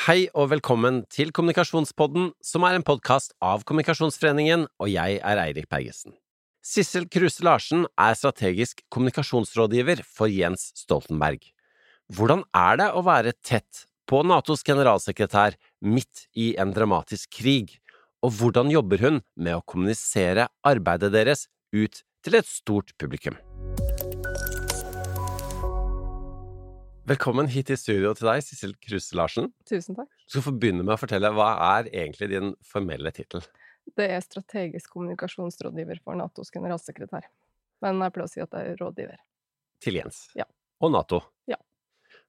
Hei og velkommen til Kommunikasjonspodden, som er en podkast av Kommunikasjonsforeningen, og jeg er Eirik Bergesen. Sissel Kruse Larsen er strategisk kommunikasjonsrådgiver for Jens Stoltenberg. Hvordan er det å være tett på Natos generalsekretær midt i en dramatisk krig, og hvordan jobber hun med å kommunisere arbeidet deres ut til et stort publikum? Velkommen hit i studio til deg, Sissel Kruse Larsen. Tusen takk. Du skal få begynne med å fortelle hva er egentlig din formelle tittel? Det er strategisk kommunikasjonsrådgiver for Natos generalsekretær. Men jeg pleier å si at jeg er rådgiver. Til Jens. Ja. Og Nato. Ja.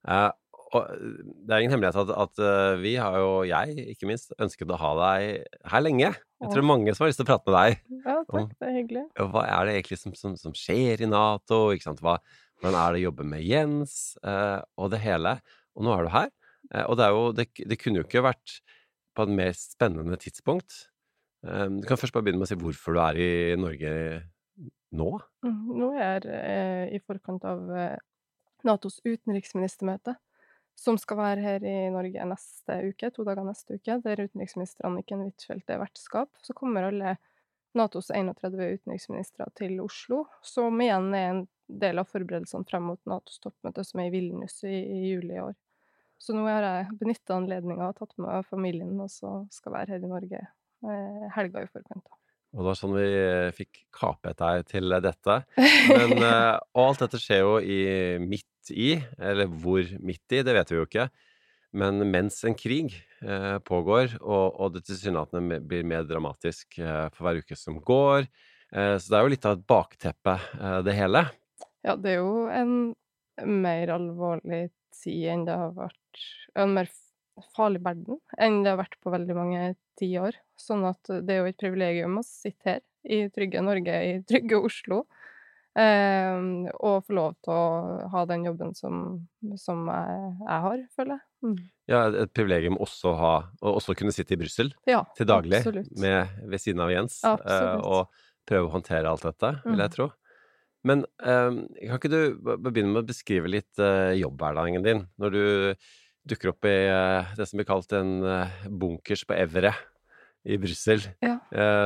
Eh, og det er ingen hemmelighet at, at eh, vi har jo, jeg ikke minst, ønsket å ha deg her lenge. Jeg tror det mange som har lyst til å prate med deg. Ja, takk. Det er hyggelig. Hva er det egentlig som, som, som skjer i Nato? Ikke sant? Hva, hvordan er det å jobbe med Jens eh, og det hele? Og nå er du her. Eh, og det, jo, det, det, kunne jo ikke vært på et mer spennende tidspunkt. Eh, du kan først bare begynne med å si hvorfor du er i Norge nå. Mm, Nå er jeg eh, i forkant av Natos utenriksministermøte, som skal være her i Norge neste uke, to dager neste uke, der utenriksminister Anniken Huitfeldt er vertskap. Så kommer alle Natos 31 utenriksministre til Oslo, som igjen er en del av forberedelsene frem mot Natos toppmøte, som er i Vilnius i, i juli i år. Så nå har jeg benytta anledninga og tatt med familien, og så skal være her i Norge eh, helga i forkant. da. Og det var sånn vi eh, fikk kapet deg til dette. Men, eh, og alt dette skjer jo i, midt i, eller hvor midt i, det vet vi jo ikke. Men mens en krig eh, pågår, og, og det tilsynelatende blir mer dramatisk eh, for hver uke som går. Eh, så det er jo litt av et bakteppe, eh, det hele. Ja, det er jo en mer alvorlig tid enn det har vært En mer farlig verden enn det har vært på veldig mange tiår. Sånn at det er jo et privilegium å sitte her i trygge Norge, i trygge Oslo, eh, og få lov til å ha den jobben som, som jeg, jeg har, føler jeg. Mm. Ja, et privilegium også å ha, og også kunne sitte i Brussel Ja, til daglig med, ved siden av Jens, eh, og prøve å håndtere alt dette, vil jeg Mm. tro. Men eh, kan ikke du begynne med å beskrive litt eh, jobbhverdagen din, når du dukker opp i eh, det som blir kalt en eh, bunkers på Evre i Brussel, Ja.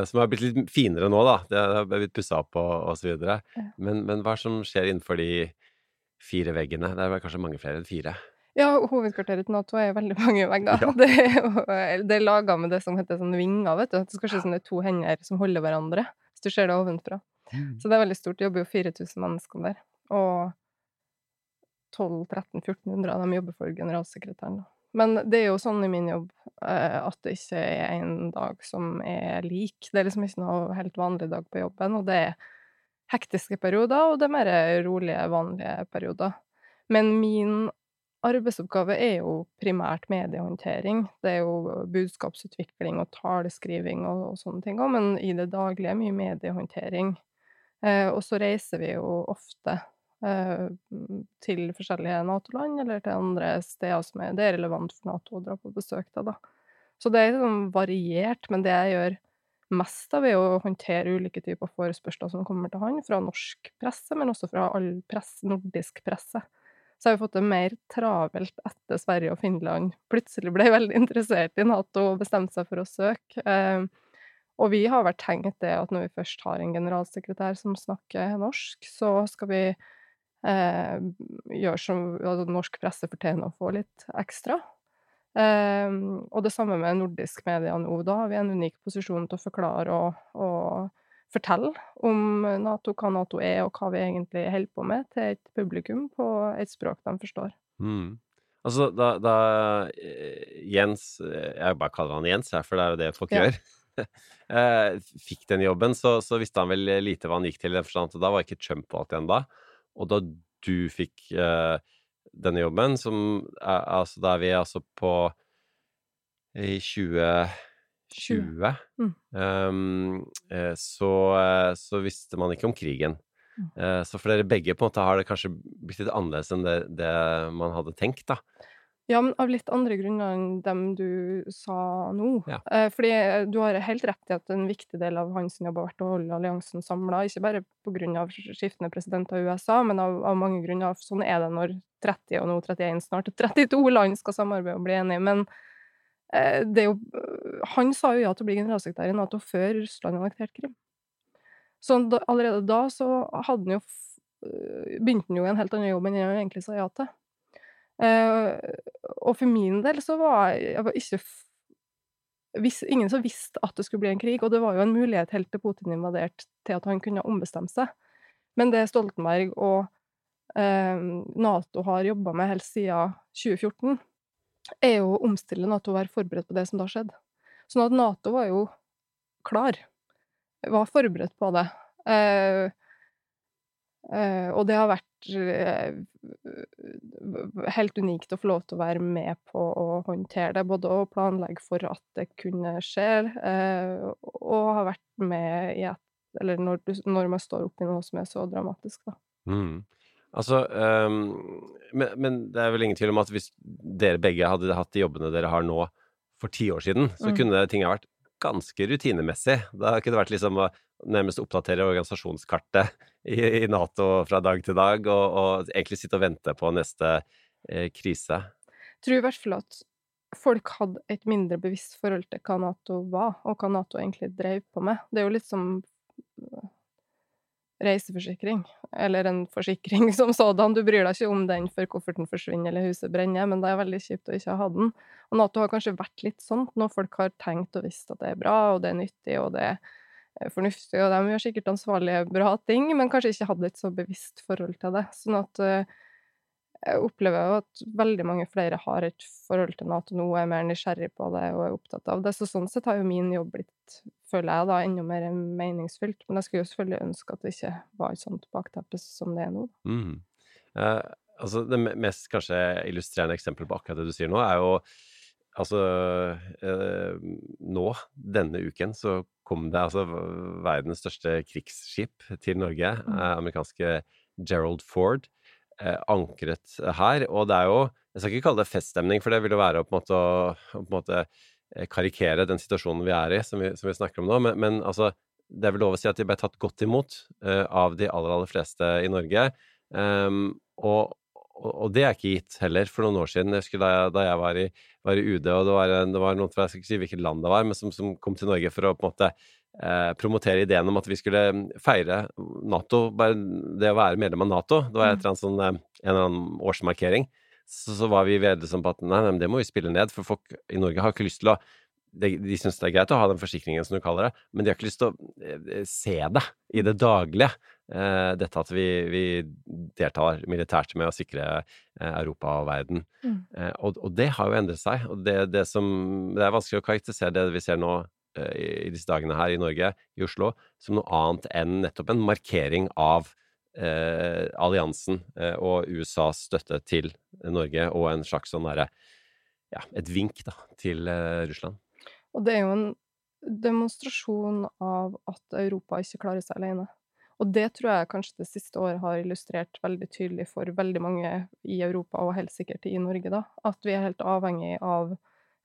som har blitt litt finere nå, da. Det har blitt pussa opp og, og så videre. Ja. Men, men hva er det som skjer innenfor de fire veggene? Det er vel kanskje mange flere enn fire? Ja, hovedkvarteret til Nato er veldig mange vegger. Ja. Det er, det er laga med det som heter sånn vinger, vet du. Det skal se ut som det er to hender som holder hverandre, hvis du ser det ovenfra. Så det er veldig stort. Det jobber jo 4000 mennesker der. Og 1200-1300-1400 av dem jobber for generalsekretæren. Men det er jo sånn i min jobb eh, at det ikke er en dag som er lik. Det er liksom ikke noe helt vanlig dag på jobben, og det er hektiske perioder, og det er mer rolige, vanlige perioder. Men min arbeidsoppgave er jo primært mediehåndtering. Det er jo budskapsutvikling og taleskriving og, og sånne ting òg, men i det daglige mye mediehåndtering. Eh, og så reiser vi jo ofte eh, til forskjellige Nato-land, eller til andre steder som er, det er relevant for Nato å dra på besøk til. Så det er liksom variert, men det jeg gjør mest av, er å håndtere ulike typer forespørsler som kommer til han, fra norsk presse, men også fra all press, nordisk presse. Så har vi fått det mer travelt etter Sverige og Finland plutselig ble veldig interessert i Nato og bestemte seg for å søke. Eh, og vi har vært tenkt det at når vi først har en generalsekretær som snakker norsk, så skal vi eh, gjøre som altså, norsk presse fortjener å få litt ekstra. Eh, og det samme med nordisk media nå. Da har vi en unik posisjon til å forklare og, og fortelle om Nato, hva Nato er, og hva vi egentlig holder på med, til et publikum på et språk de forstår. Mm. Altså, da, da eh, Jens eh, Jeg bare kaller han Jens, for det er jo det folk Ja. gjør. eh, fikk den jobben, så, så visste han vel lite hva han gikk til. forstand Da var ikke Trump valgt da. Og da du fikk eh, denne jobben, som er, altså, Da er vi altså på i 2020 Mm. um, så, så visste man ikke om krigen. Mm. Uh, Så for dere begge på en måte har det kanskje blitt litt annerledes enn det, det man hadde tenkt, da. Ja, men av litt andre grunner enn dem du sa nå. Ja. Eh, fordi eh, du har helt rett i at en viktig del av hans jobb har vært å holde alliansen samla, ikke bare av skiftende presidenter i USA, men av, av mange grunner. Sånn er det når 30, og nå 31 snart, 32 land skal samarbeide og bli enige. Men eh, det er jo Han sa jo ja til å bli generalsekretær i Nato før Russland annekterte Krim. Så allerede da så hadde han jo begynte han jo en helt annen jobb enn han egentlig sa ja til. Uh, og for min del så var jeg, var ikke Ingen som visste at det skulle bli en krig, og det var jo en mulighet helt til Putin invaderte, til at han kunne ombestemme seg. Men det Stoltenberg og uh, Nato har jobba med helt siden 2014, er jo å omstille Nato og være forberedt på det som da skjedde. Sånn at Nato var jo klar. Var forberedt på det. Uh, Uh, og det har vært helt unikt å få lov til å være med på å håndtere det, både å planlegge for at det kunne skje, uh, og ha vært med i et Eller når, når, man står oppi noe som er så dramatisk, da. Mm. Altså um, men, men, det er vel ingen tvil om at hvis dere begge hadde hatt de jobbene dere har nå for ti år siden, så mm. kunne ting ha vært ganske rutinemessig. Da kunne det vært liksom å nærmest oppdatere organisasjonskartet i, i Nato fra dag til dag, og, og, egentlig sitte og vente på neste eh, krise. Jeg tror i hvert fall at folk hadde et mindre bevisst forhold til hva Nato var, og hva Nato egentlig drev på med. Det er jo litt som reiseforsikring, eller en forsikring som sådan. Du bryr deg ikke om den før kofferten forsvinner eller huset brenner, men det er veldig kjipt å ikke ha den. Og Nato har kanskje vært litt sånn når folk har tenkt og visst at det er bra, og det er nyttig, og det er fornuftig, og de gjør sikkert ansvarlige, bra ting, men kanskje ikke hadde et så bevisst forhold til det. Sånn at uh, jeg opplever jo at veldig mange flere har et forhold til Nato nå, er mer nysgjerrig på det og er opptatt av det. Så sånn sett har jo min jobb blitt, føler jeg, da, enda mer meningsfylt. Men jeg skulle jo selvfølgelig ønske at det ikke var et sånt bakteppe som det er nå. Mm. Eh, altså, det mest kanskje illustrerende eksempelet på akkurat det du sier nå, er jo Altså, eh, nå, denne uken, så kom det altså verdens største krigsskip til Norge, mm. eh, amerikanske Gerald Ford ankret her. Og det er jo Jeg skal ikke kalle det feststemning, for det vil jo være å på en måte, å, på en måte eh, karikere den situasjonen vi er i, som vi, som vi snakker om nå. Men, men, altså, det er vel lov å si at de ble tatt godt imot uh, av de aller, aller fleste i Norge. Um, og, og, det er ikke gitt heller. For noen år siden, jeg da jeg, da jeg var, i, var, i, UD, og det var, det var noen fra jeg skal ikke si hvilket land det var, men som, som kom til Norge for å på en måte eh, promotere ideen om at vi skulle mm, feire Nato, bare det å være medlem av Nato. Det var et annet sånn, eh, en eller annen årsmarkering. Så, så var vi veldig sånn på at nei, nei, det må vi spille ned, for folk i Norge har ikke lyst til å de, de syns det er greit å ha den forsikringen, som du kaller det, men de har ikke lyst til å eh, se det i det daglige. Eh, dette at vi, vi, deltar militært med å sikre eh, Europa og verden. Mm. Eh, og, og, det har jo endret seg. Og det, det, som, det er vanskelig å karakterisere det vi ser nå i disse dagene her i Norge, i Oslo, som noe annet enn nettopp en markering av eh, alliansen eh, og USAs støtte til Norge, og en slags sånn derre ja, et vink da, til eh, Russland. Og det er jo en demonstrasjon av at Europa ikke klarer seg alene. Og det tror jeg kanskje det siste året har illustrert veldig tydelig for veldig mange i Europa, og helt sikkert i Norge, da. At vi er helt avhengig av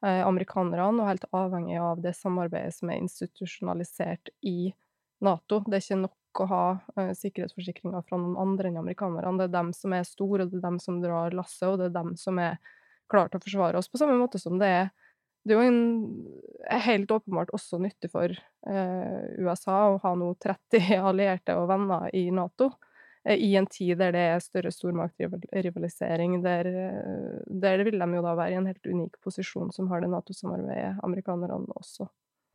eh, amerikanerne, og helt avhengig av det samarbeidet som er institusjonalisert i Nato. Det er ikke nok å ha eh, sikkerhetsforsikringer fra noen andre enn amerikanerne. Det er dem som er store, og det er dem som drar lasset, og det er dem som er klare til å forsvare oss, på samme måte som det er det er jo en, helt åpenbart også nyttig for eh, USA å ha nå 30 allierte og venner i Nato. Eh, i en tid der det er større stormaktrivalisering, der, eh, der vil de jo da være i en helt unik posisjon som har det Nato-samarbeidet, amerikanerne også.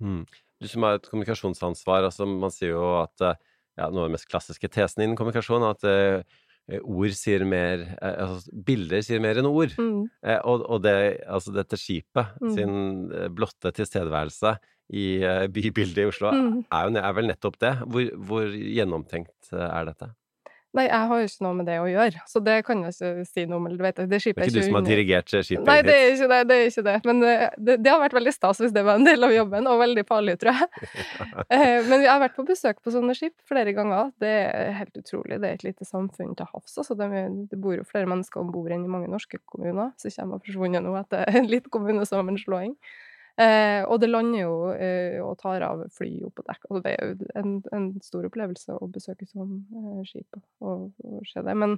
Mm. Du som har et kommunikasjonsansvar, altså man sier jo at eh, ja, noe av den mest klassiske tesen innen kommunikasjon er at eh, ord sier mer eh, altså Bilder sier mer enn ord. Mm. Eh, og, og det, altså dette skipet mm. sin blotte tilstedeværelse i bybildet i Oslo mm. er, jo, er vel nettopp det. Hvor, hvor gjennomtenkt er dette? Nei, jeg har jo ikke noe med det å gjøre, så det kan jeg ikke si noe om. Eller vet jeg, det skipet er ikke du som har dirigert skipet? Nei, det er ikke det. det, er ikke det. Men eh, det, det, har vært veldig stas hvis det var en del av jobben, og veldig farlig, tror jeg. Eh, men jeg har vært på besøk på sånne skip flere ganger. Det er helt utrolig. Det er et lite samfunn til havs. Altså. Det, det bor jo flere mennesker om bord enn i mange norske kommuner, så kommer jeg forsvunnet nå etter en liten kommunesammenslåing. Eh, og det lander jo eh, og tar av fly opp på dekk. Altså, det er jo en, en, stor opplevelse å besøke sånn eh, skip og, og, se det. Men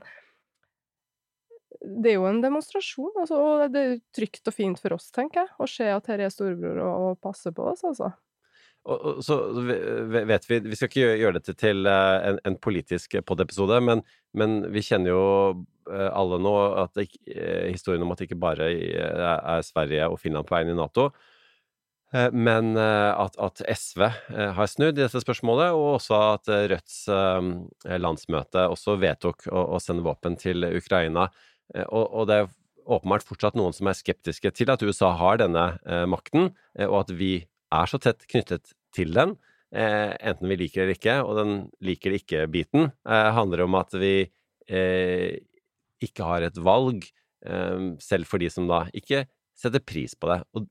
det er jo en demonstrasjon, altså, og det er trygt og fint for oss, tenker jeg, å se at her er storebror og, og passer på oss, altså. Og, så vet vi Vi skal ikke gjøre dette til eh, en, en politisk pod-episode, men, men, vi kjenner jo eh, alle nå at det, historien om at det ikke bare er Sverige og Finland på veien i Nato, men at, at, SV har snudd i dette spørsmålet, og også at Rødts landsmøte også vedtok å, å sende våpen til Ukraina. Eh, og, og, det er åpenbart fortsatt noen som er skeptiske til at USA har denne eh, makten, eh, og at vi er så tett knyttet til den, eh, enten vi liker det eller ikke. Og den liker det ikke-biten eh, handler om at vi eh, ikke har et valg, selv for de som da ikke setter pris på det. Og,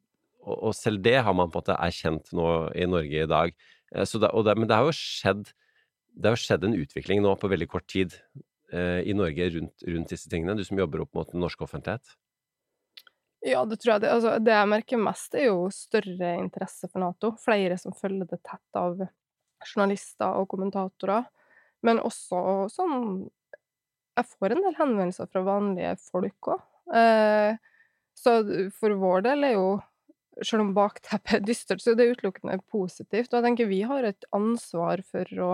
og, og, selv det har man på en måte erkjent nå i Norge i dag. Det, det, men det har jo skjedd det har skjedd en utvikling nå på veldig kort tid eh, i Norge rundt, rundt, disse tingene, du som jobber opp mot den norske offentlighet? Ja, det tror jeg. Det, altså, det jeg merker mest, er jo større interesse for Nato. Flere som følger det tett av journalister og kommentatorer. Men også sånn Jeg får en del henvendelser fra vanlige folk òg. Eh, så for vår del er jo selv om bakteppet er dystert, så er det utelukkende positivt. Og jeg tenker vi har et ansvar for å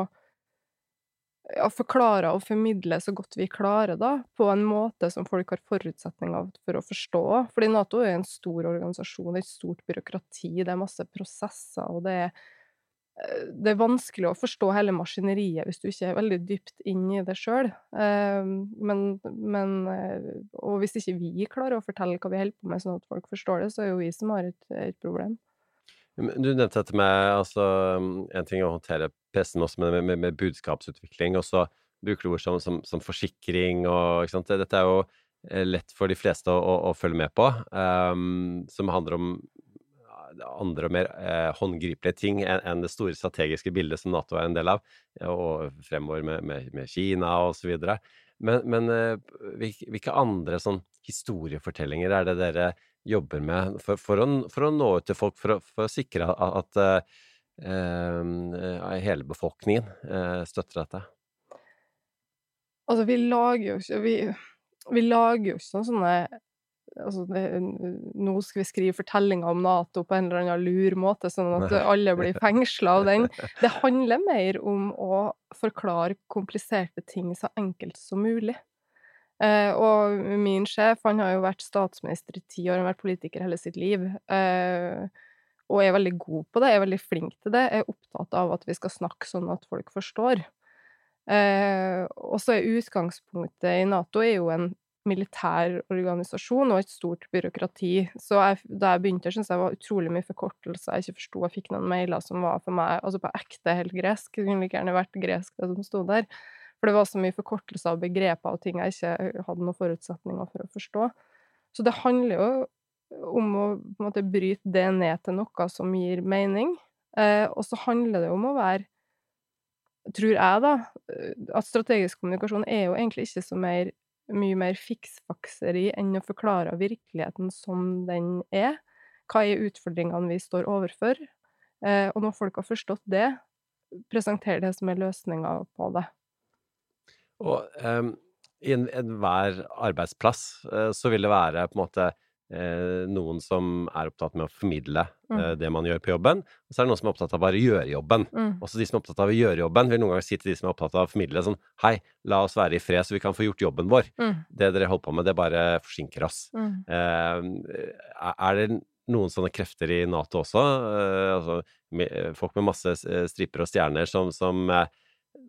ja, forklare og formidle så godt vi klarer, da, på en måte som folk har forutsetninger for å forstå. Fordi Nato er en stor organisasjon, et stort byråkrati, det er masse prosesser, og det er, det er vanskelig å forstå hele maskineriet hvis du ikke er veldig dypt inn i det sjøl. Eh, men, men, eh, Og hvis ikke vi klarer å fortelle hva vi holder på med, sånn at folk forstår det, så er jo vi som har et, et problem. Du nevnte dette med altså, En ting å håndtere pressen også med, med, med budskapsutvikling, og så bruker du ord som, som, som forsikring og? Dette er jo eh, lett for de fleste å, å, å følge med på, um, som handler om andre og mer eh, håndgripelige ting enn en det store strategiske bildet som Nato er en del av, og fremover med, med, med Kina videre. Men, men eh, hvilke andre sånn historiefortellinger er det dere jobber med for, for, å, for å, nå ut til folk, for å, for å sikre at, at uh, hele befolkningen uh, støtter dette? Altså, vi lager jo ikke Vi, vi lager jo ikke sånne altså Nå skal vi skrive fortellinger om Nato på en eller annen lur måte, sånn at alle blir fengsla av den. Det handler mer om å forklare kompliserte ting så enkelt som mulig. Eh, og min sjef, han har jo vært statsminister i ti år, han har vært politiker hele sitt liv. Eh, og er veldig god på det, er veldig flink til det, er opptatt av at vi skal snakke sånn at folk forstår. Eh, og så er utgangspunktet i Nato er jo en militær organisasjon og et stort byråkrati. Så jeg, da jeg begynte, syntes jeg var utrolig mye forkortelser jeg ikke forsto. Jeg fikk noen mailer som var for meg altså på ekte helt gresk. Det kunne like gjerne vært gresk, det som sto der. For det var så mye forkortelser av begreper og ting jeg ikke hadde noen forutsetninger for å forstå. Så det handler jo om å på en måte bryte det ned til noe som gir mening. Eh, og så handler det om å være Tror jeg, da, at strategisk kommunikasjon er jo egentlig ikke så mer, mye mer fiksfakseri enn å forklare virkeligheten som den er. Hva er utfordringene vi står overfor? Eh, og når folk har forstått det, presentere det som er løsninga på det. Og um, i enhver en arbeidsplass uh, så vil det være på en måte noen som er opptatt med å formidle uh, mm. det man gjør på jobben, og så er det noen som er opptatt av bare å gjøre jobben. Mm. Også de som er opptatt av å gjøre jobben, vil noen ganger si til de som er opptatt av å formidle sånn Hei, la oss være i fred, så vi kan få gjort jobben vår. Mm. Det dere holder på med, det bare forsinker oss. Mm. er det noen sånne krefter i Nato også? altså folk med masse striper og stjerner som, som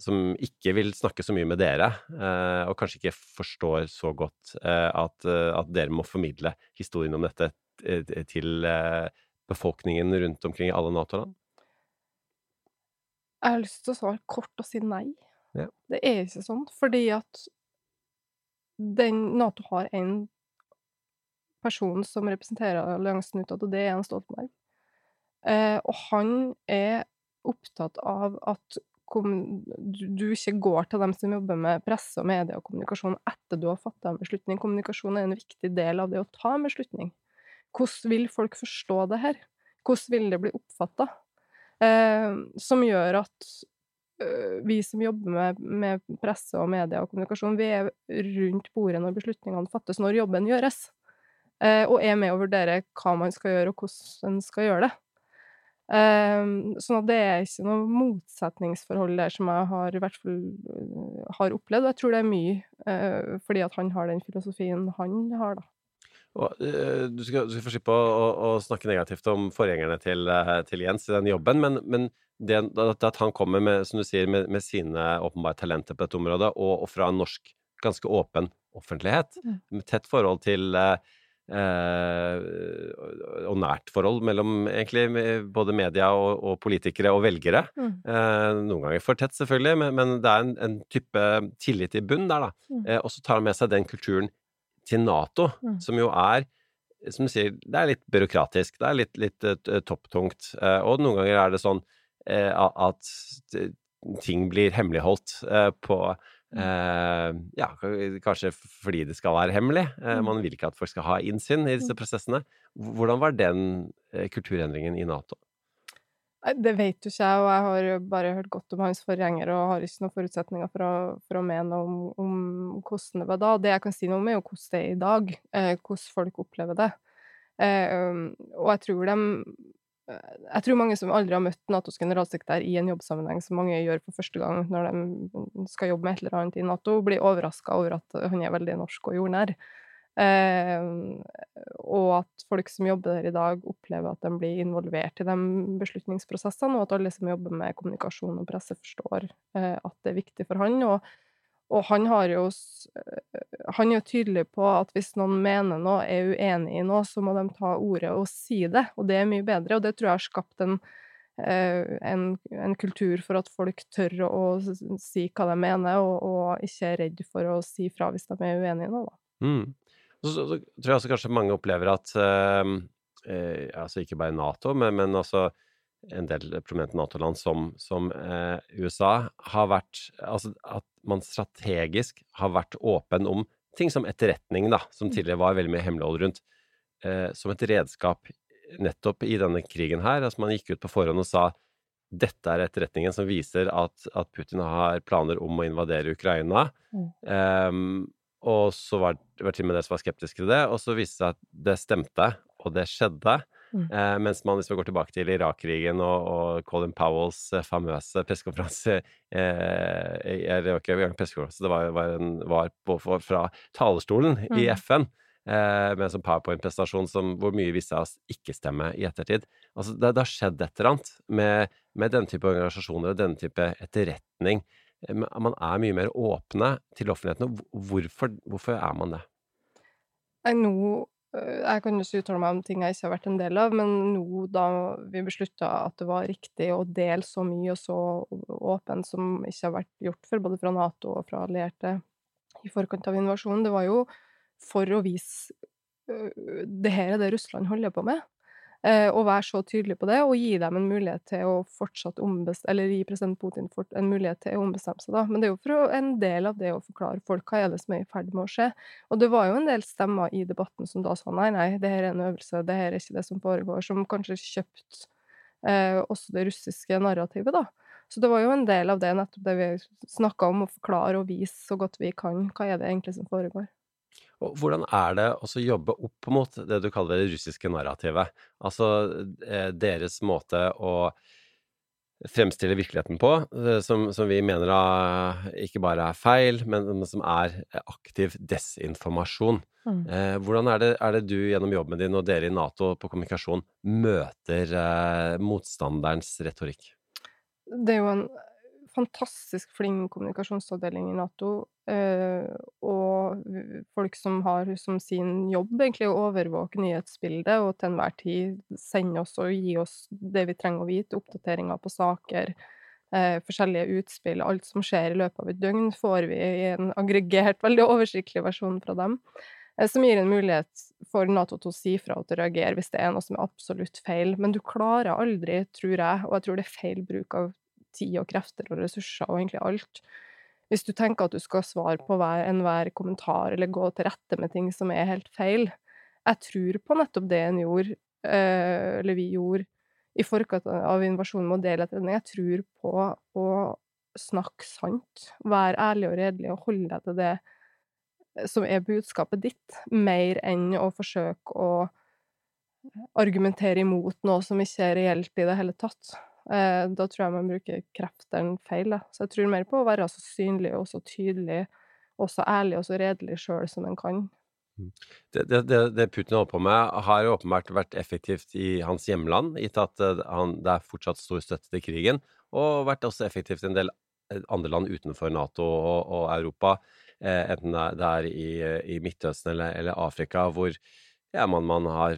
som ikke vil snakke så mye med dere, eh, og kanskje ikke forstår så godt eh, at, eh, at, dere må formidle historien om dette til befolkningen rundt omkring i alle Nato-land? Jeg har lyst til å svare kort og si nei. Ja. Det er ikke sånn, fordi at den Nato har en person som representerer alliansen utad, og det er Jens Stoltenberg. Eh, og han er opptatt av at du ikke går til dem som jobber med presse og media og kommunikasjon etter du har fått en beslutning. Kommunikasjon er en viktig del av det å ta en beslutning. Hvordan vil folk forstå det her? Hvordan vil det bli oppfatta? Eh, som gjør at eh, vi som jobber med, med presse og media og kommunikasjon, vi er rundt bordet når beslutningene fattes, når jobben gjøres. Eh, og er med å vurdere hva man skal gjøre, og hvordan en skal gjøre det. Um, sånn at det er ikke noe motsetningsforhold der som jeg har i hvert fall uh, har opplevd. Og jeg tror det er mye uh, fordi at han har den filosofien han har, da. Og, uh, du, skal, du, skal, få slippe å, å, å, snakke negativt om forgjengerne til, til, Jens i den jobben, men, men det, at han kommer med, som du sier, med, med sine åpenbare talenter på dette området, og, og, fra en norsk ganske åpen offentlighet, med tett forhold til uh, Eh, og nært forhold mellom egentlig både media og, og politikere og velgere. Mm. Eh, noen ganger for tett, selvfølgelig, men, men det er en, en, type tillit i bunn der, da. Mm. Eh, og så tar han med seg den kulturen til Nato, mm. som jo er som du sier, det er litt byråkratisk, det er litt, litt uh, topptungt. Uh, og noen ganger er det sånn uh, at ting blir hemmeligholdt på Uh, ja, kanskje fordi det skal være hemmelig. Uh, man vil ikke at folk skal ha innsyn i disse mm. prosessene. Hvordan var den uh, kulturendringen i Nato? Det vet jo ikke jeg, og jeg har bare hørt godt om hans forgjenger og har ikke noen forutsetninger for å, for å mene om, om, hvordan det var da. Det jeg kan si noe om, er jo hvordan det er i dag. hvordan folk opplever det. og jeg tror de jeg tror mange som aldri har møtt Natos generalsekretær i en jobbsammenheng, som mange gjør for første gang når de skal jobbe med et eller annet i Nato, blir overraska over at han er veldig norsk og jordnær. Eh, og at folk som jobber der i dag, opplever at de blir involvert i de beslutningsprosessene, og at alle som jobber med kommunikasjon og presse, forstår eh, at det er viktig for han. Og og han har jo Han er jo tydelig på at hvis noen mener noe, er uenig i noe, så må de ta ordet og si det, og det er mye bedre. Og det tror jeg har skapt en, eh, en, en kultur for at folk tør å si hva de mener, og, og ikke er redd for å si fra hvis de er uenige i noe. Mm. Så, så, så, tror jeg også kanskje mange opplever at uh, uh, altså ikke bare Nato, men, men altså en del prominente Nato-land som, som eh, USA har vært Altså at man strategisk har vært åpen om ting som etterretning, da, som mm. tidligere var veldig mye hemmelighold rundt, eh, som et redskap nettopp i denne krigen her. Altså man gikk ut på forhånd og sa dette er etterretningen som viser at, at Putin har planer om å invadere Ukraina. Mm. Um, og så var det til og med de som var skeptiske til det, og så viste det seg at det stemte, og det skjedde. Mm. Eh, mens man, hvis vi går tilbake til Irak-krigen og, og, Colin Powells eh, famøse pressekonferanse eh, Det var ikke engang pressekonferanse, det var, var, en, var på, fra talerstolen mm. i FN. Eh, med en sånn powerpoint-prestasjon hvor mye viste oss ikke stemme i ettertid. Altså, det, det har skjedd et eller annet med, med denne type organisasjoner og denne type etterretning. Eh, man er mye mer åpne til offentligheten. Hvorfor, hvorfor er man det? Nå Øh, jeg kan ikke uttale meg om ting jeg ikke har vært en del av, men nå da vi beslutta at det var riktig å dele så mye og så åpent som ikke har vært gjort før, både fra Nato og fra allierte i forkant av invasjonen, det var jo for å vise øh, det her er det Russland holder på med. Eh, og være så tydelig på det, og gi dem en mulighet til å fortsatt ombestemme Eller gi president Putin en mulighet til å ombestemme seg, da. Men det er jo for en del av det å forklare folk hva er det som er i ferd med å skje. Og det var jo en del stemmer i debatten som da sa nei, nei, det her er en øvelse, det her er ikke det som foregår, som kanskje kjøpte eh, også det russiske narrativet, da. Så det var jo en del av det, nettopp det vi snakka om, å forklare og vise så godt vi kan hva er det egentlig som foregår. Og hvordan er det å jobbe opp mot det du kaller det russiske narrativet? Altså eh, deres måte å fremstille virkeligheten på, eh, som, som vi mener ikke bare er feil, men som er aktiv desinformasjon. Mm. Eh, hvordan er det, er det, du gjennom jobben din og dere i Nato på kommunikasjon møter eh, motstanderens retorikk? Det er jo en fantastisk flink kommunikasjonsavdeling i Nato, eh, og folk som har som sin jobb egentlig å overvåke nyhetsbildet og til enhver tid sende oss og gi oss det vi trenger å vite, oppdateringer på saker, eh, forskjellige utspill, alt som skjer i løpet av et døgn, får vi i en aggregert, veldig oversiktlig versjon fra dem. Eh, som gir en mulighet for Nato til å si fra og til å reagere hvis det er noe som er absolutt feil. Men du klarer aldri, tror jeg, og jeg tror det er feil bruk av tid og krefter og ressurser og egentlig alt. Hvis du tenker at du skal svare på hver, enhver kommentar eller gå til rette med ting som er helt feil. Jeg tror på nettopp det en gjorde, eh, eller vi gjorde, i forkant av invasjonen med å dele etter den. Jeg tror på å snakke sant, være ærlig og redelig og holde deg til det eh, som er budskapet ditt, mer enn å forsøke å argumentere imot noe som ikke er reelt i det hele tatt. Eh, da tror jeg man bruker kreftene feil, da. Så jeg tror mer på å være så synlig og så tydelig, og så ærlig og så redelig sjøl som en kan. Mm. Det, det, det, Putin holder på med, har jo åpenbart vært effektivt i hans hjemland, gitt at han, det er fortsatt stor støtte til krigen, og vært også effektivt i en del eh, andre land utenfor Nato og, og Europa, eh, enten det er i, i Midtøsten eller, eller, Afrika, hvor ja, man, man, har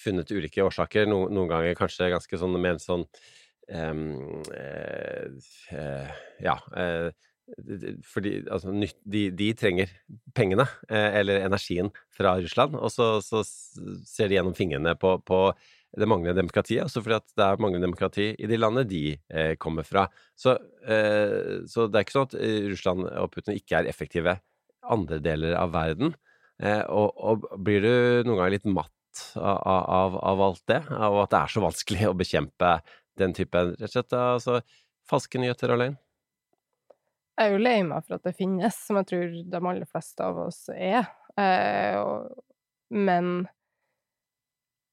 funnet ulike årsaker, no, noen ganger kanskje ganske sånn med en sånn eh, Ja eh, fordi altså, de, de, trenger pengene, eh, eller energien, fra Russland, og så, så ser de gjennom fingrene på, på det manglende demokratiet, også fordi det er manglende demokrati i de landene de eh, kommer fra. Så, eh, så, det er ikke sånn at eh, Russland og Putin ikke er effektive andre deler av verden. Eh, og, og, blir du noen ganger litt matt av, av, av, alt det, av at det er så vanskelig å bekjempe den typen rett og slett, altså, falske nyheter løgn? Jeg er jo lei meg for at det finnes, som jeg tror de aller fleste av oss er. Eh, og, men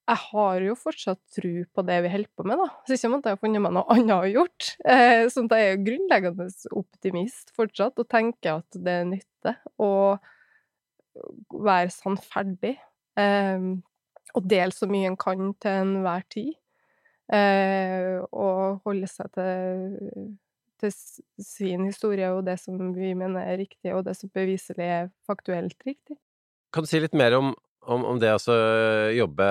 jeg har jo fortsatt tro på det vi holder på med, da. Så ikke måtte jeg ha funnet meg noe annet å gjort. Eh, sånn at jeg er grunnleggende optimist fortsatt, og tenker at det er nytte å være sannferdig. Eh, og dele så mye en kan til enhver tid. Eh, og holde seg til, til sin historie og det som vi mener er riktig, og det som beviselig er faktuelt riktig. Kan du si litt mer om, om, om det å jobbe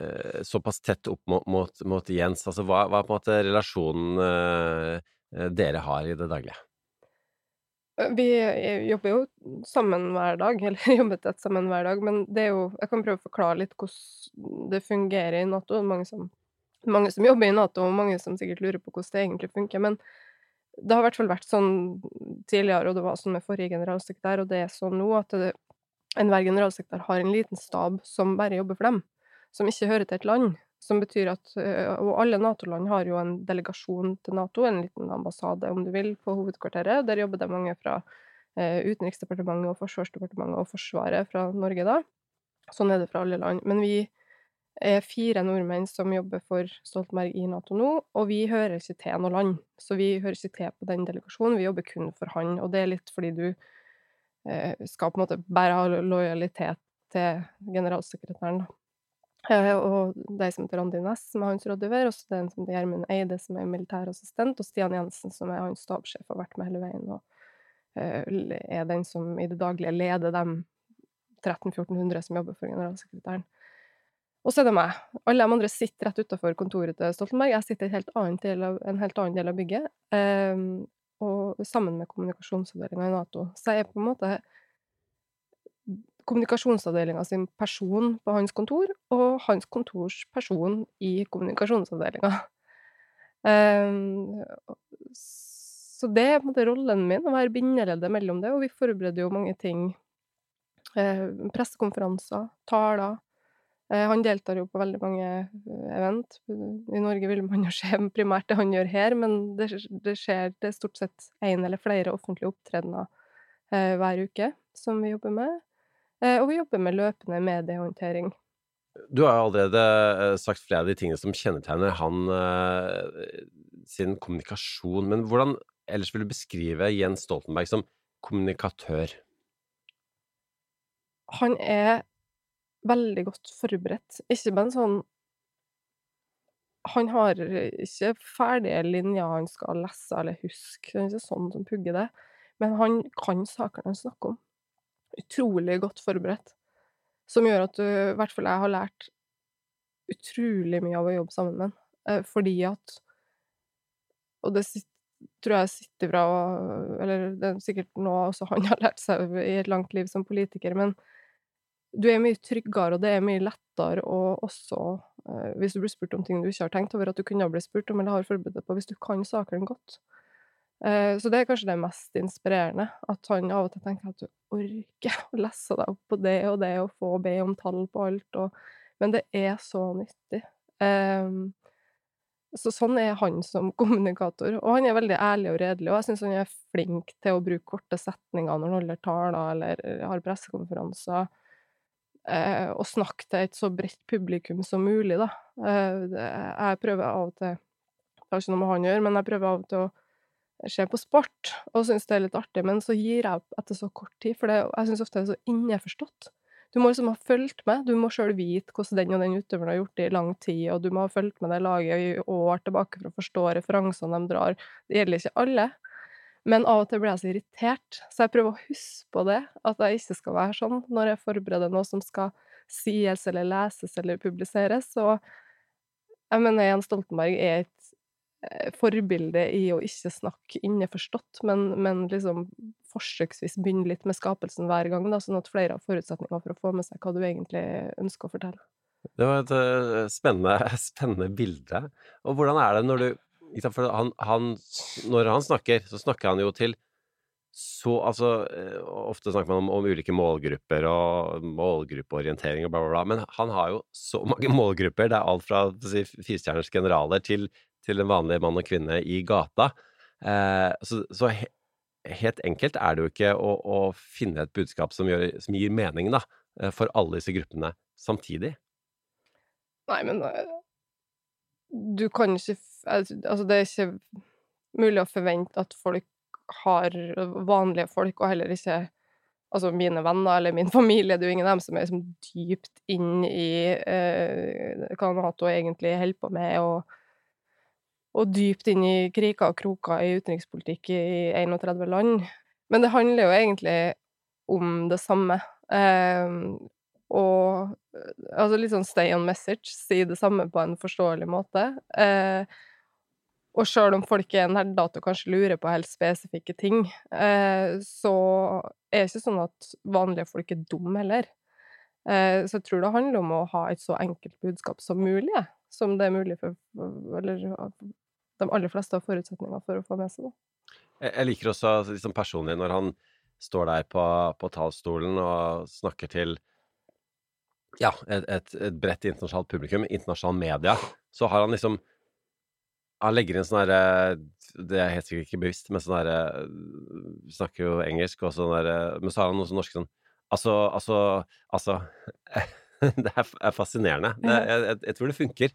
Eh, såpass tett opp mot, mot, mot Jens? Altså, hva, hva, er på en måte relasjonen eh, dere har i det daglige? Eh, vi jobber jo sammen hver dag, eller jobber tett sammen hver dag, men det er jo Jeg kan prøve å forklare litt hvordan det fungerer i Nato. Mange som, mange som jobber i Nato, og mange som sikkert lurer på hvordan det egentlig funker. Men det har i hvert fall vært sånn tidligere, og det var sånn med forrige generalsekretær, og det er sånn nå at enhver generalsekretær har en liten stab som bare jobber for dem som ikke hører til et land. Som betyr at Og alle Nato-land har jo en delegasjon til Nato, en liten ambassade, om du vil, på hovedkvarteret. Der jobber det mange fra Utenriksdepartementet og Forsvarsdepartementet og Forsvaret fra Norge, da. Sånn er det fra alle land. Men vi er fire nordmenn som jobber for Stoltenberg i Nato nå, og vi hører ikke til noe land. Så vi hører ikke til på den delegasjonen, vi jobber kun for han. Og det er litt fordi du eh, skal på en måte bare ha lojalitet til generalsekretæren, da. Eh, og de som heter Randi Næss, som er hans rådgiver, og så den som heter Gjermund Eide, som er militærassistent, og Stian Jensen, som er hans stabssjef, har vært med hele veien og uh, er den som i det daglige leder de 1300-1400 som jobber for generalsekretæren. Og så er det meg. Alle de andre sitter rett utafor kontoret til Stoltenberg. Jeg sitter i en helt annen del av bygget, um, og sammen med kommunikasjonsavdelinga i Nato. Så jeg er på en måte kommunikasjonsavdelinga sin person på hans kontor, og hans kontors person i kommunikasjonsavdelinga. Um, så det er på en måte rollen min, å være bindeleddet mellom det, og vi forbereder jo mange ting. Uh, pressekonferanser, taler. Uh, han deltar jo på veldig mange uh, event. I Norge vil man jo se primært det han gjør her, men det, det skjer det er stort sett én eller flere offentlige opptredener hver uke som vi jobber med. Eh, og vi jobber med løpende mediehåndtering. Du har jo allerede eh, sagt flere av de tingene som kjennetegner han eh, sin kommunikasjon, men hvordan ellers vil du beskrive Jens Stoltenberg som kommunikatør? Han er veldig godt forberedt. Ikke bare en sånn Han har ikke ferdige linjer han skal lese eller huske, det er ikke sånn som pugger det, men han kan sakene han snakker om utrolig godt forberedt. Som gjør at du, i hvert fall jeg har lært utrolig mye av å jobbe sammen med ham. Eh, fordi at Og det tror jeg sitter bra Eller det er sikkert noe også han har lært seg i et langt liv som politiker, men du er mye tryggere, og det er mye lettere å også, eh, hvis du blir spurt om ting du ikke har tenkt over at du kunne ha blitt spurt om eller har forberedt deg på, hvis du kan sakene godt. Eh, så det er kanskje det mest inspirerende, at han av og til tenker at du orker å lese deg opp på det og det og få be om tall på alt, og Men det er så nyttig. Um, Så sånn er han som kommunikator. Og han er veldig ærlig og redelig, og jeg syns han er flink til å bruke korte setninger når han holder taler eller har pressekonferanser. Eh, og snakke til et så bredt publikum som mulig, da. Eh, jeg prøver av og til Det har ikke noe med han å gjøre, men jeg prøver av og til å se på sport og syns det er litt artig, men så gir jeg opp etter så kort tid, for det, jeg syns ofte det er så innforstått. Du må liksom ha fulgt med, du må sjøl vite hvordan den og den utøveren har gjort det i lang tid, og du må ha fulgt med det laget i år tilbake for å forstå referansene de drar. Det gjelder ikke alle. Men av og til blir jeg så irritert, så jeg prøver å huske på det, at jeg ikke skal være sånn når jeg forbereder noe som skal sies eller leses eller publiseres. Og jeg mener Jens Stoltenberg er et Eh, forbilde i å ikke snakke innforstått, men, men liksom forsøksvis begynne litt med skapelsen hver gang, da, sånn at flere har forutsetninger for å få med seg hva du egentlig ønsker å fortelle. Det var et uh, spennende, spennende, bilde. Og hvordan er det når du han, han, når han snakker, så snakker han jo til så Altså, eh, ofte snakker man om, om ulike målgrupper og målgruppeorientering og bla, bla, bla, men han har jo så mange målgrupper. Det er alt fra si, firestjerners generaler til til en vanlig mann og kvinne i gata. Eh, så, så he, helt enkelt er det jo ikke å, å finne et budskap som, gjør, som, gir mening da, eh, for alle disse gruppene samtidig. Nei, men eh, du kan ikke Altså, det er ikke mulig å forvente at folk har vanlige folk, og heller ikke altså mine venner eller min familie, det er jo ingen av dem som er liksom dypt inn i eh, hva Nato egentlig holder på med, og og dypt inn i kriker og kroker i utenrikspolitikk i 31 land. Men det handler jo egentlig om det samme. Eh, og altså litt sånn stay on message, si det samme på en forståelig måte. Eh, og sjøl om folk er nerdete og kanskje lurer på helt spesifikke ting, eh, så er det ikke sånn at vanlige folk er dumme heller. Eh, så jeg tror det handler om å ha et så enkelt budskap som mulig, som det er mulig for Eller de aller fleste har forutsetninger for å få med seg det. Jeg liker også liksom personlig når han står der på, på talerstolen og snakker til ja, et, et, et, bredt internasjonalt publikum, internasjonal media, så har han liksom Han legger inn sånn herre Det er helt sikkert ikke bevisst, men sånn herre Snakker jo engelsk og sånn derre Men så har han noe sånn norsk sånn Altså, altså, altså det er fascinerende. Det, jeg, jeg, jeg, tror det funker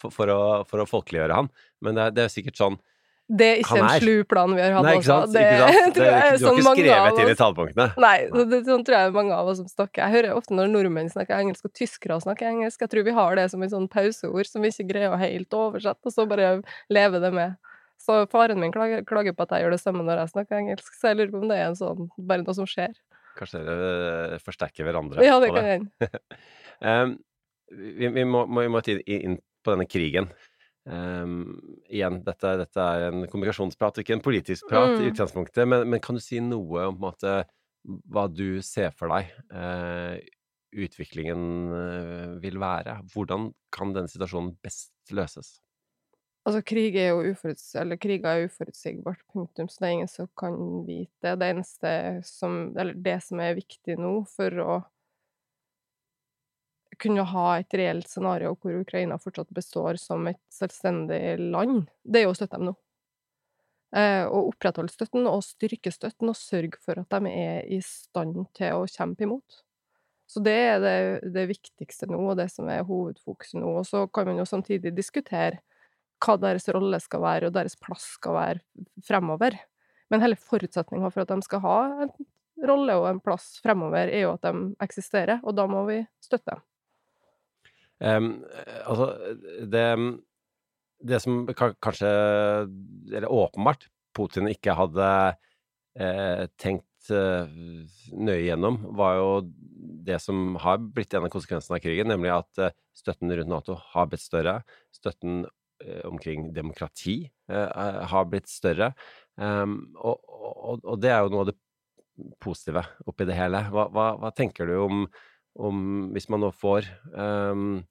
for, for, å, for å, folkeliggjøre han, men det er, det er sikkert sånn det er ikke en slu plan vi har hatt Nei, ikke sant? Det, ikke sant? Det, du har sånn ikke skrevet inn i talepunktene? Nei, det, sånn tror jeg mange av oss som snakker. Jeg hører ofte når nordmenn snakker engelsk, og tyskere snakker engelsk. Jeg tror vi har det som et sånn pauseord som vi ikke greier å helt oversette, og så bare leve det med. Så faren min klager, klager, på at jeg gjør det samme når jeg snakker engelsk, så jeg lurer på om det er en sånn, bare noe som skjer. Kanskje dere forsterker hverandre? Ja, det kan hende. Um, vi, vi, må, vi, må, inn på denne krigen. Um, igjen, dette, dette, er en kommunikasjonsprat, ikke en politisk prat mm. i utgangspunktet, men, men, kan du si noe om måte, hva du ser for deg uh, utviklingen uh, vil være? Hvordan kan denne situasjonen best løses? Altså, krig er jo uforuts eller krig er uforutsigbart, punktum, så det er ingen som kan vite det. Det eneste som Eller det som er viktig nå for å kunne ha et reelt scenario hvor Ukraina fortsatt består som et selvstendig land, det er jo å støtte dem nå. Eh, å opprettholde støtten og styrke støtten og sørge for at de er i stand til å kjempe imot. Så det er det, det viktigste nå, og det som er hovedfokuset nå. Og så kan man jo samtidig diskutere hva deres rolle skal være, og deres plass skal være fremover. Men hele forutsetninga for at de skal ha en rolle og en plass fremover, er jo at de eksisterer, og da må vi støtte dem. Um, altså, det, det som kanskje Eller åpenbart Putin ikke hadde eh, tenkt eh, nøye gjennom, var jo det som har blitt en av konsekvensene av krigen, nemlig at eh, støtten rundt Nato har blitt større. Støtten eh, omkring demokrati eh, har blitt større. Um, og, og, og, det er jo noe av det positive oppi det hele. Hva, hva, hva tenker du om om hvis man nå får um,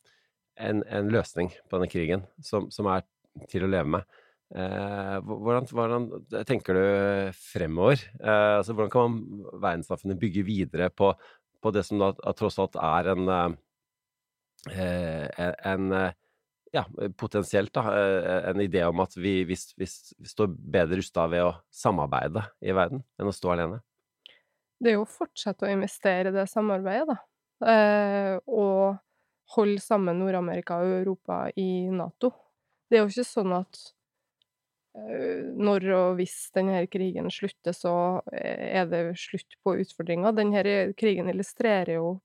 en, en, løsning på denne krigen som, som er til å leve med. Eh, hvordan, hvordan, tenker du fremover? Eh, altså, hvordan kan man, verdenssamfunnet bygge videre på, på det som da tross alt er en, eh, en, ja, potensielt da, en idé om at vi, vi, vi står bedre rusta ved å samarbeide i verden enn å stå alene? Det er jo å fortsette å investere i det samarbeidet, da. Eh, og holde sammen Nord-Amerika og Europa i Nato. Det er jo ikke sånn at eh, når og hvis denne krigen slutter, så er det slutt på utfordringa. Denne krigen illustrerer jo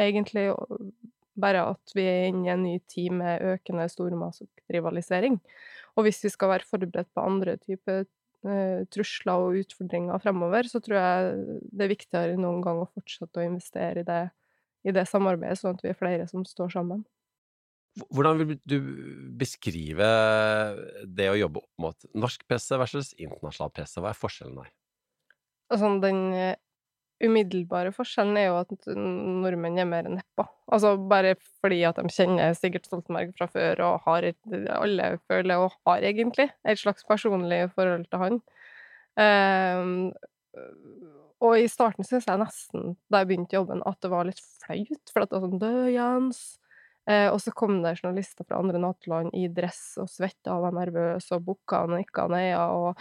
egentlig bare at vi er inne i en ny tid med økende stormaktsrivalisering. Og hvis vi skal være forberedt på andre typer eh, trusler og utfordringer fremover, så tror jeg det er viktigere enn noen gang å fortsette å investere i det, i det samarbeidet, sånn at vi er flere som står sammen. Hvordan vil du beskrive det å jobbe opp mot norsk presse versus internasjonal presse? Hva er forskjellen der? Altså, den umiddelbare forskjellen er jo at nordmenn er mer nedpå. Altså bare fordi at de kjenner Sigurd Stoltenberg fra før og har Alle føler og har egentlig et slags personlig forhold til han. Um, og i starten syns jeg nesten, da jeg begynte jobben, at det var litt flaut, for at det var sånn Død, Jens. Eh, og så kom det journalister fra andre NATO-land i dress og svetta og var nervøse og bukka og nikka neia og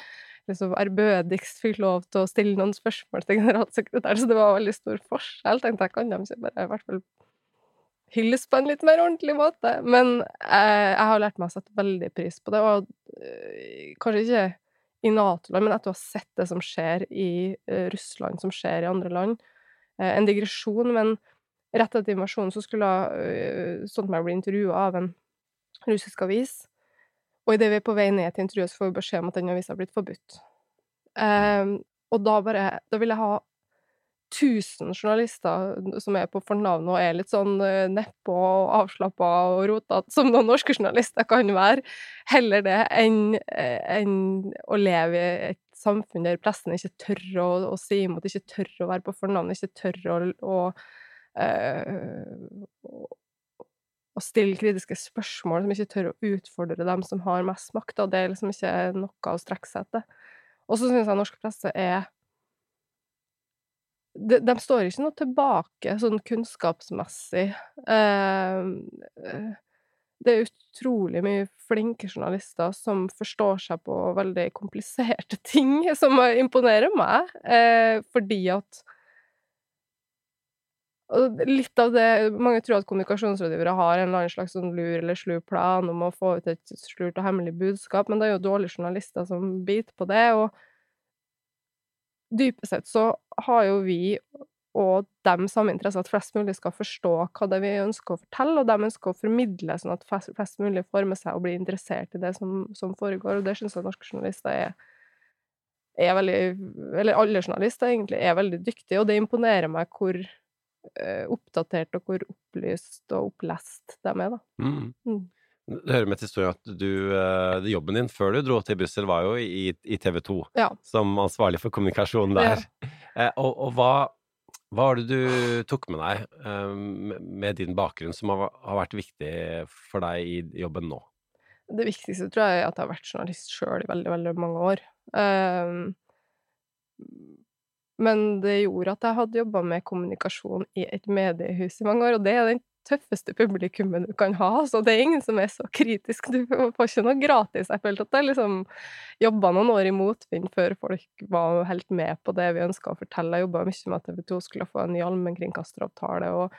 liksom ærbødigst fikk lov til å stille noen spørsmål til generalsekretæren, så det var veldig stor forskjell. Tenkte jeg, kan de ikke bare i hvert fall hylles på en litt mer ordentlig måte? Men eh, jeg har lært meg å sette veldig pris på det, og eh, kanskje ikke i Nato-land, men at du har sett det som skjer i eh, Russland, som skjer i andre land. Eh, en digresjon, men rett etter invasjonen så skulle uh, Stoltenberg bli intervjua av en russisk avis. Og idet vi er på vei ned til intervjuet, så får vi beskjed om at den avisa har blitt forbudt. Um, og da bare Da vil jeg ha 1000 journalister som er på fornavnet og er litt sånn uh, nedpå og avslappa og rotete, som noen norske journalister kan være, heller det enn enn å leve i et samfunn der pressen ikke tør å, å si imot, ikke tør å være på fornavnet, ikke tør å, å uh, å stille kritiske spørsmål, som ikke tør å utfordre dem som har mest makt. Og det er liksom ikke noe å strekke seg etter. Og så syns jeg norsk presse er de, de, står ikke noe tilbake sånn kunnskapsmessig. Eh, det er utrolig mye flinke journalister som forstår seg på veldig kompliserte ting, som imponerer meg, eh, fordi at og litt av det Mange tror at kommunikasjonsrådgivere har en eller annen slags sånn lur eller slu plan om å få ut et slurt og hemmelig budskap, men det er jo dårlige journalister som biter på det, og dypest sett så har jo vi og dem samme interesse, at flest mulig skal forstå hva det er vi ønsker å fortelle, og de ønsker å formidle sånn at flest mulig får med seg og blir interessert i det som, som foregår, og det syns jeg norske journalister er, er veldig Eller alle journalister, egentlig, er veldig dyktige, og det imponerer meg hvor oppdatert, og hvor opplyst og opplest de er, da. Mm. Mm. Det hører med til historien at du, eh, jobben din før du dro til Brussel, var jo i, i TV 2, ja. som ansvarlig for kommunikasjonen der. Ja. Eh, og, og hva, hva var det du tok med deg med din bakgrunn som har, har, vært viktig for deg i jobben nå? Det viktigste tror jeg er at jeg har vært journalist sjøl i veldig, veldig mange år. Um, men det gjorde at jeg hadde jobba med kommunikasjon i et mediehus i mange år, og det er den tøffeste publikummet du kan ha. Så det er ingen som er så kritisk. Du får ikke noe gratis. Jeg følte at jeg liksom jobba noen år i motvind før folk var helt med på det vi ønska å fortelle. Jeg jobba mye med at TV 2 skulle få en ny allmennkringkasteravtale, og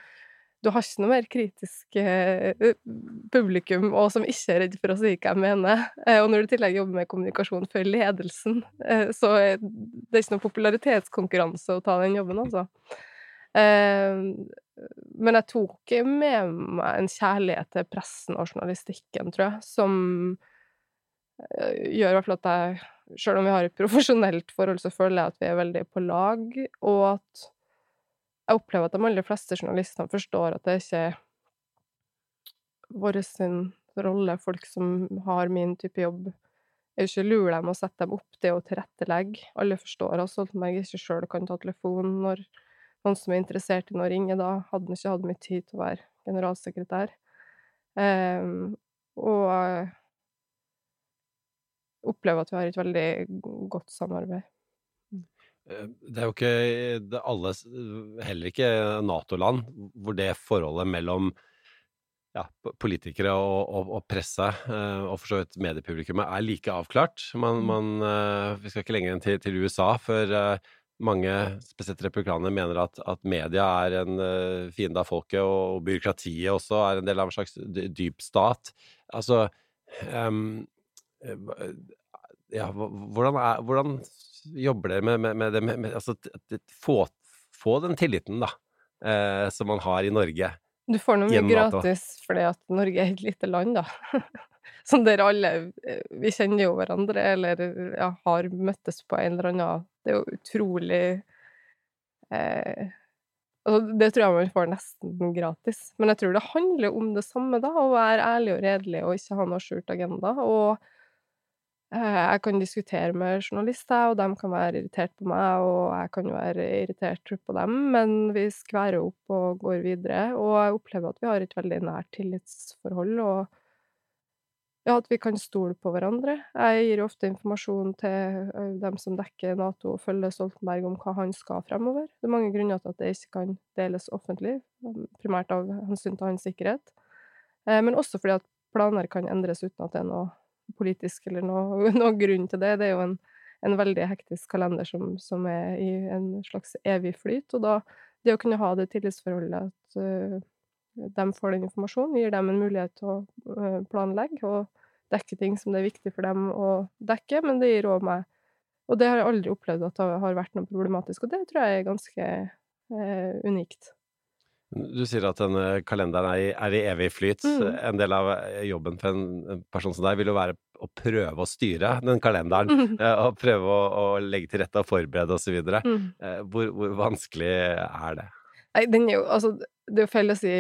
du har ikke noe mer kritisk eh, publikum, og som ikke er redd for å si hva jeg mener. Eh, og når du i tillegg jobber med kommunikasjon for ledelsen, eh, så er det ikke noen popularitetskonkurranse å ta den jobben, altså. Men jeg tok med meg en kjærlighet til pressen og journalistikken, tror jeg, som gjør i hvert fall at jeg Selv om vi har et profesjonelt forhold, så føler jeg at vi er veldig på lag, og at jeg opplever at de aller fleste journalistene forstår at det ikke er vår sin rolle, folk som har min type jobb, jeg ikke lurer dem og sette dem opp til å tilrettelegge. Alle forstår at Stoltenberg ikke sjøl kan ta telefonen når noen som er interessert i noe, ringer. Da hadde han ikke hatt mye tid til å være generalsekretær. Um, og jeg opplever at vi har et veldig godt samarbeid. Det er jo ikke alle, heller ikke Nato-land, hvor det forholdet mellom ja, politikere og, og, og presse, eh, og for så vidt mediepublikummet, er like avklart. Man, Mm. man, eh, vi skal ikke lenger enn til, til USA før eh, mange, spesielt republikanere, mener at, at media er en fiende av folket, og, og byråkratiet også er en del av en slags dyp stat. Altså eh, Ja, hvordan, er, hvordan jobber dere med, med, med det med, altså, få, få den tilliten, da, eh, som man har i Norge? Du får noe mye gratis fordi at Norge er et lite land, da. Som der alle eh, Vi kjenner jo hverandre, eller ja, har møttes på en eller annen Det er jo utrolig eh, Altså, det tror jeg man får nesten gratis. Men jeg tror det handler om det samme, da. Å være ærlig og redelig og ikke ha noe skjult agenda. Og jeg kan diskutere med journalister, og de kan være irritert på meg, og jeg kan være irritert på dem, men vi skværer opp og går videre. Og jeg opplever at vi har et veldig nært tillitsforhold, og ja, at vi kan stole på hverandre. Jeg gir ofte informasjon til dem som dekker Nato og følger Stoltenberg om hva han skal fremover. Det er mange grunner til at det ikke kan deles offentlig, um, primært av hensyn til hans sikkerhet. Eh, Men også fordi at planer kan endres uten at det er noe politisk eller noe, noe grunn til det. Det er jo en, en veldig hektisk kalender som, som er i en slags evig flyt. Og da det å kunne ha det tillitsforholdet at uh, de får den informasjonen, gir dem en mulighet til å uh, planlegge og dekke ting som det er viktig for dem å dekke, men det gir òg meg Og det har jeg aldri opplevd at det har vært noe problematisk, og det tror jeg er ganske uh, unikt. Du sier at denne kalenderen er i, evig flyt. Mm. En del av eh, jobben for en person som deg vil jo være å prøve å styre den kalenderen. Mm. eh, Og prøve å, å legge til rette og forberede osv. Mm. Hvor, hvor vanskelig er det? Nei, den er jo Altså, det er jo feil å si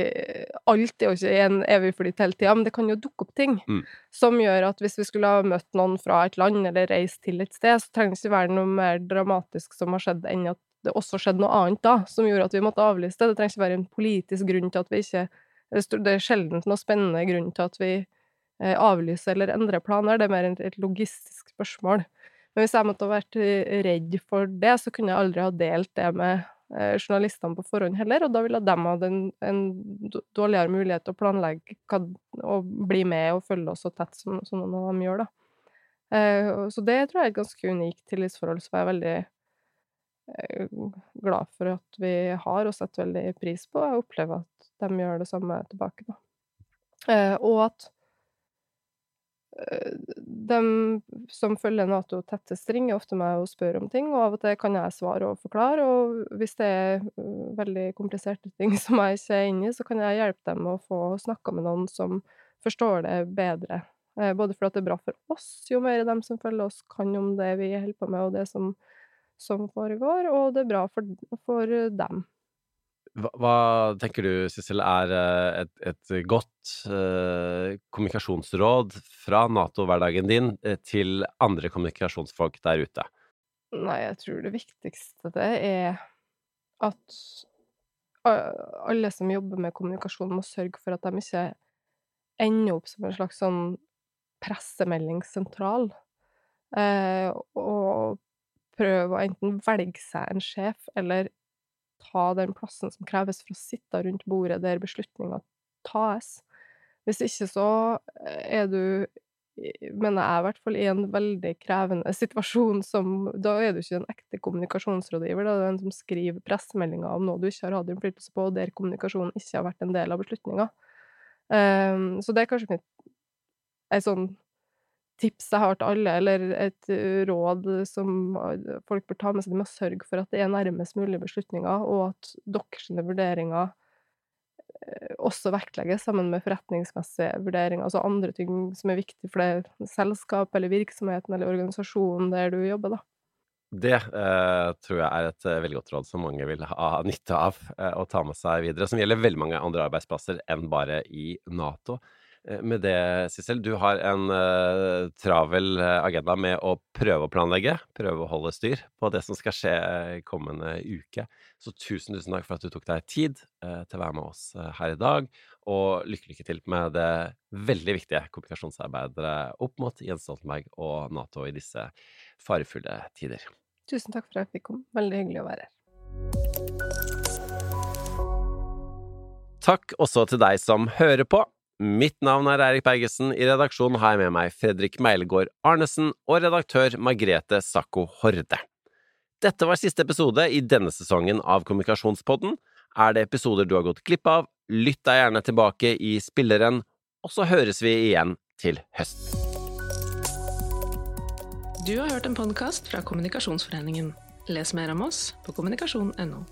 Alt er jo ikke i en evig flyt hele tida, men det kan jo dukke opp ting Mm. som gjør at hvis vi skulle ha møtt noen fra et land, eller reist til et sted, så trenger det ikke være noe mer dramatisk som har skjedd, enn at det også skjedde noe annet da, som gjorde at vi måtte avlyse det. Det trenger ikke være en politisk grunn til at vi ikke Det er sjelden noe spennende grunn til at vi eh, avlyser eller endrer planer, det er mer et logistisk spørsmål. Men hvis jeg måtte ha vært eh, redd for det, så kunne jeg aldri ha delt det med eh, journalistene på forhånd heller, og da ville de hatt en, en dårligere mulighet til å planlegge og bli med og følge oss så tett som, som noen av dem gjør, da. Så det tror jeg er et ganske unikt tillitsforhold som jeg er veldig glad for at vi har og setter veldig pris på. Jeg opplever at de gjør det samme tilbake, da. Eh, og at de som følger Nato tettest, ringer ofte meg og spør om ting, og av og til kan jeg svare og forklare, og hvis det er veldig kompliserte ting som jeg ikke er inne i, så kan jeg hjelpe dem å få snakka med noen som forstår det bedre. Eh, Både fordi det er bra for oss, jo mer de som følger oss kan om det vi holder på med, og det som, som foregår, og det er bra for, for dem. Hva, hva tenker du, Sissel, er eh, et, et godt eh, kommunikasjonsråd fra Nato-hverdagen din eh, til andre kommunikasjonsfolk der ute? Nei, jeg tror det viktigste det er at alle som jobber med kommunikasjon, må sørge for at de ikke ender opp som en slags sånn pressemeldingssentral. Eh, og prøve å enten velge seg en sjef, eller ta den plassen som kreves for å sitte rundt bordet der beslutninger tas. Hvis ikke så er du i- mener jeg i hvert fall, i en veldig krevende situasjon som Da er du ikke en ekte kommunikasjonsrådgiver, da er du en som skriver pressemeldinger om noe du ikke har hatt innflytelse på, og der kommunikasjonen ikke har vært en del av beslutninga. så det er kanskje mitt ei sånn tips jeg har til alle, eller et råd som folk bør ta med seg. De må sørge for at det er nærmest mulig beslutninger, og at deres vurderinger også vektlegges sammen med forretningsmessige vurderinger, altså andre ting som er viktig for det selskapet eller virksomheten eller organisasjonen der du jobber, da. Det eh, tror jeg er et veldig godt råd som mange vil ha nytte av eh, å ta med seg videre, som gjelder veldig mange andre arbeidsplasser enn bare i Nato. Eh, Med det, Sissel, du har en uh, travel eh, agenda med å prøve å planlegge, prøve å holde styr på det som skal skje kommende uke. Så tusen, tusen takk for at du tok deg tid uh, til å være med oss her i dag, og lykke, lykke til med det veldig viktige kommunikasjonsarbeidet opp mot Jens Stoltenberg og Nato i disse farefulle tider. Tusen takk for at jeg fikk komme. Veldig hyggelig å være her. Takk også til deg som hører på. Mitt navn er Eirik Bergesen. I redaksjonen har jeg med meg Fredrik Meilegård Arnesen og redaktør Margrete Sakko Horde. Dette var siste episode i denne sesongen av Kommunikasjonspodden. Er det episoder du har gått glipp av, lytt deg gjerne tilbake i spilleren, og så høres vi igjen til høsten. Du har hørt en podkast fra Kommunikasjonsforeningen. Les mer om oss på kommunikasjon.no.